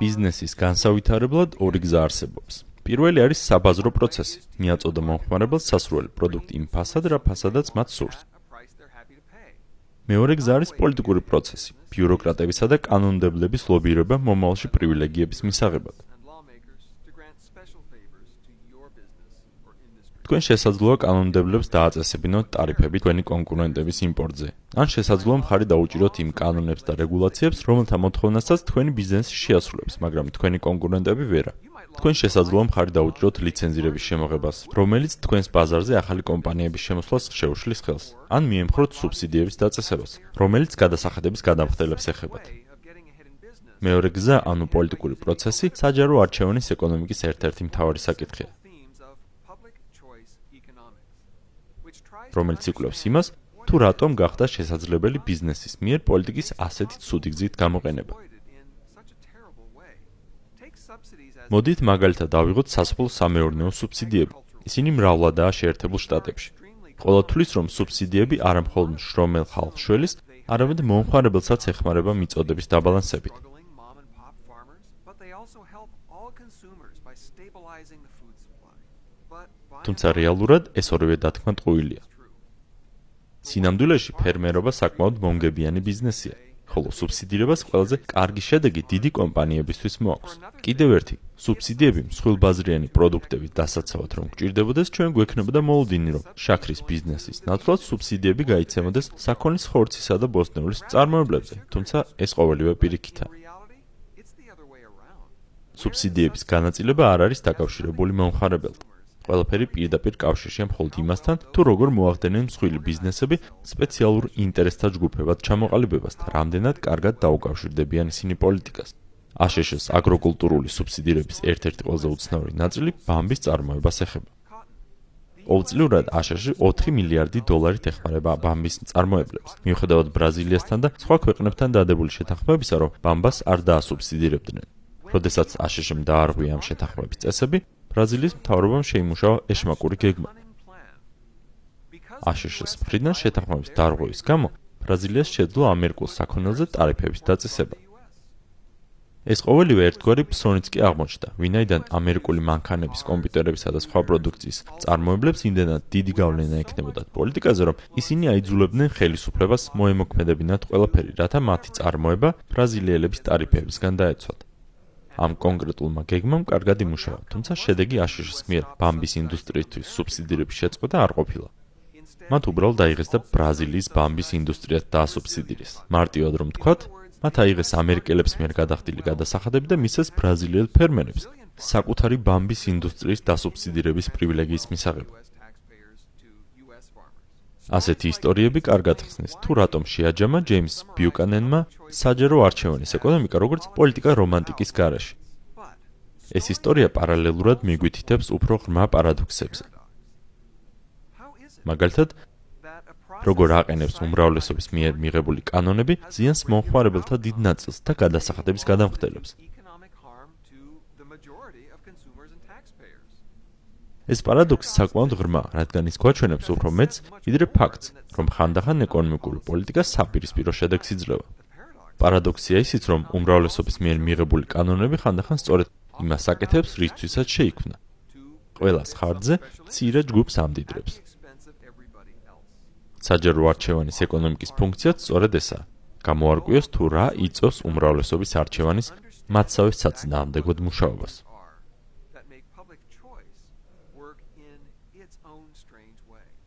ბიზნესის განსავითარებლად ორი გზა არსებობს. პირველი არის საბაზრო პროცესი. მიაწოდა მომხმარებელს სასურველი პროდუქტი იმ ფასად, რა ფასადაც მათ სურს. მეორე გზა არის პოლიტიკური პროცესი. ბიუროკრატებისა და კანონმდებლების ლობირება მომავალში პრივილეგიების მისაღებად. თქვენ შესაძლოა კანონმდებლებს დააწესებინოთ ტარიფები თქვენი კონკურენტების იმპორტზე. ან შესაძლოა მხარი დაუჭიროთ იმ კანონებს და რეგულაციებს, რომელთა მოთხოვნასაც თქვენი ბიზნესი შეასრულებს, მაგრამ თქვენი კონკურენტები ვერა. თქვენ შესაძლოა მხარი დაუჭიროთ ლიცენზირების შემოღებას, რომელიც თქვენს ბაზარზე ახალი კომპანიების შემოსვლას შეუშლის ხელს, ან მიემხროთ სუბსიდიების დაწესებას, რომელიც გადასახადების გადამხდელებს ეხებათ. მეორე გზა, ანუ პოლიტიკური პროცესი, საჯარო არჩევანის ეკონომიკის ერთ-ერთი მთავარი საკითხია. რომელიც იკვლევს იმას, თუ რატომ გახდა შესაძლებელი ბიზნესის მიერ პოლიტიკის ასეთი ცუდი გზით გამოყენება. მოდით მაგალითად დავიღოთ სასოფლო სამეურნეო სუბსიდიები. ისინი მრავლადაა შეერთებულ შტატებში. ყოველ თვლის რომ სუბსიდიები არა მხოლოდ შრომელ ხალხს შველის, არამედ მომხმარებელსაც ეხმარება მიწოდების დაბალანსებით. თუმცა რეალურად ეს ორივე დათქმა ტყუილია. სინამდვილეში ფერმერობა საკმაოდ მომგებიანი ბიზნესია, ხოლო სუბსიდირებას ყველაზე კარგი შედეგი დიდი კომპანიებისთვის მოაქვს. კიდევ ერთი, სუბსიდიები მსხვილბაზრიანი პროდუქტების დასაცავად რომ გჭირდებოდეს, ჩვენ გვექნებოდა მოლოდინი, რომ შაქრის ბიზნესის ნაცვლად სუბსიდიები გაიცემოდეს საქონლის ხორცისა და ბოსტნეულის წარმოებლებზე, თუმცა ეს ყოველივე პირიქითაა. სუბსიდიების განაწილება არ არის დაკავშირებული მომხარებელთან. ყველაფერი პირდაპირ კავშირშია მხოლოდ იმასთან, თუ როგორ მოახდენენ მსხვილი ბიზნესები სპეციალურ ინტერესთა ჯგუფებად ჩამოყალიბებას და რამდენად კარგად დაუკავშირდებიან ისინი პოლიტიკას. აშშ-ს აგროკულტურული სუბსიდირების ერთ-ერთი ყველაზე უცნაური ნაწილი ბამბის წარმოებას ეხება. ყოველწლიურად აშშ 4 მილიარდი დოლარით ეხმარება ბამბის წარმოებლებს. მიუხედავად ბრაზილიასთან და სხვა ქვეყნებთან დადებული შეთანხმებისა, რომ ბამბას არ დაასუბსიდირებდნენ. როდესაც აშშ-მ დაარღვია ამ შეთანხმების წესები, ბრაზილიის მთავრობამ შეიმუშავა ეშმაკური გეგმა. აშშ-ს ფრიდან შეთანხმების დარღვევის გამო ბრაზილიას შეძლო ამერიკულ საქონელზე ტარიფების დაწესება. ეს ყოველივე ერთგვარი ფსონიც კი აღმოჩნდა, ვინაიდან ამერიკული მანქანების, კომპიუტერებისა და სხვა პროდუქციის წარმოებლებს იმდენად დიდი გავლენა ექნებოდათ პოლიტიკაზე, რომ ისინი აიძულებდნენ ხელისუფლებას მოემოქმედებინათ ყველაფერი, რათა მათი წარმოება ბრაზილიელების ტარიფებისგან დაეცვათ. ამ კონკრეტულმა გეგმამ კარგად იმუშავა, თუმცა შედეგი აშშ-ის მიერ ბამბის ინდუსტრიისთვის სუბსიდირების შეწყვეტა არ ყოფილა. მათ უბრალოდ აიღეს და ბრაზილიის ბამბის ინდუსტრიას დაასუბსიდირეს. მარტივად რომ თქვათ, მათ აიღეს ამერიკელებს მიერ გადახდილი გადასახადები და მისცეს ბრაზილიელ ფერმერებს საკუთარი ბამბის ინდუსტრიის დასუბსიდირების პრივილეგიის მისაღებად. ასეთი ისტორიები კარგად ხსნის, თუ რატომ შეაჯამა ჯეიმს ბიუკანენმა საჯარო არჩევანის ეკონომიკა როგორც პოლიტიკა რომანტიკის გარეშე. ეს ისტორია პარალელურად მიგვითითებს უფრო ღრმა პარადოქსებზე. მაგალითად, როგორ აყენებს უმრავლესობის მიერ მიღებული კანონები ზიანს მომხმარებელთა დიდ ნაწილს და გადასახადების გადამხდელებს. ეს პარადოქსი საკმაოდ ღრმა, რადგან ის გვაჩვენებს უფრო მეც, ვიდრე ფაქტს, რომ ხანდახან ეკონომიკური პოლიტიკა საპირისპირო შედეგს იძლევა. პარადოქსია ისიც, რომ უმრავლესობის მიერ მიღებული კანონები ხანდახან სწორედ იმას აკეთებს, რისთვისაც შეიქმნა. ყველას ხარჯზე ცირე ჯგუფს ამდიდრებს. საჯარო არჩევანის ეკონომიკის ფუნქციაც სწორედ ესაა. გამოარკვიოს თუ რა იწოს უმრავლესობის არჩევანის მათსავე საწინააღმდეგოდ მუშაობას. in its own strange way.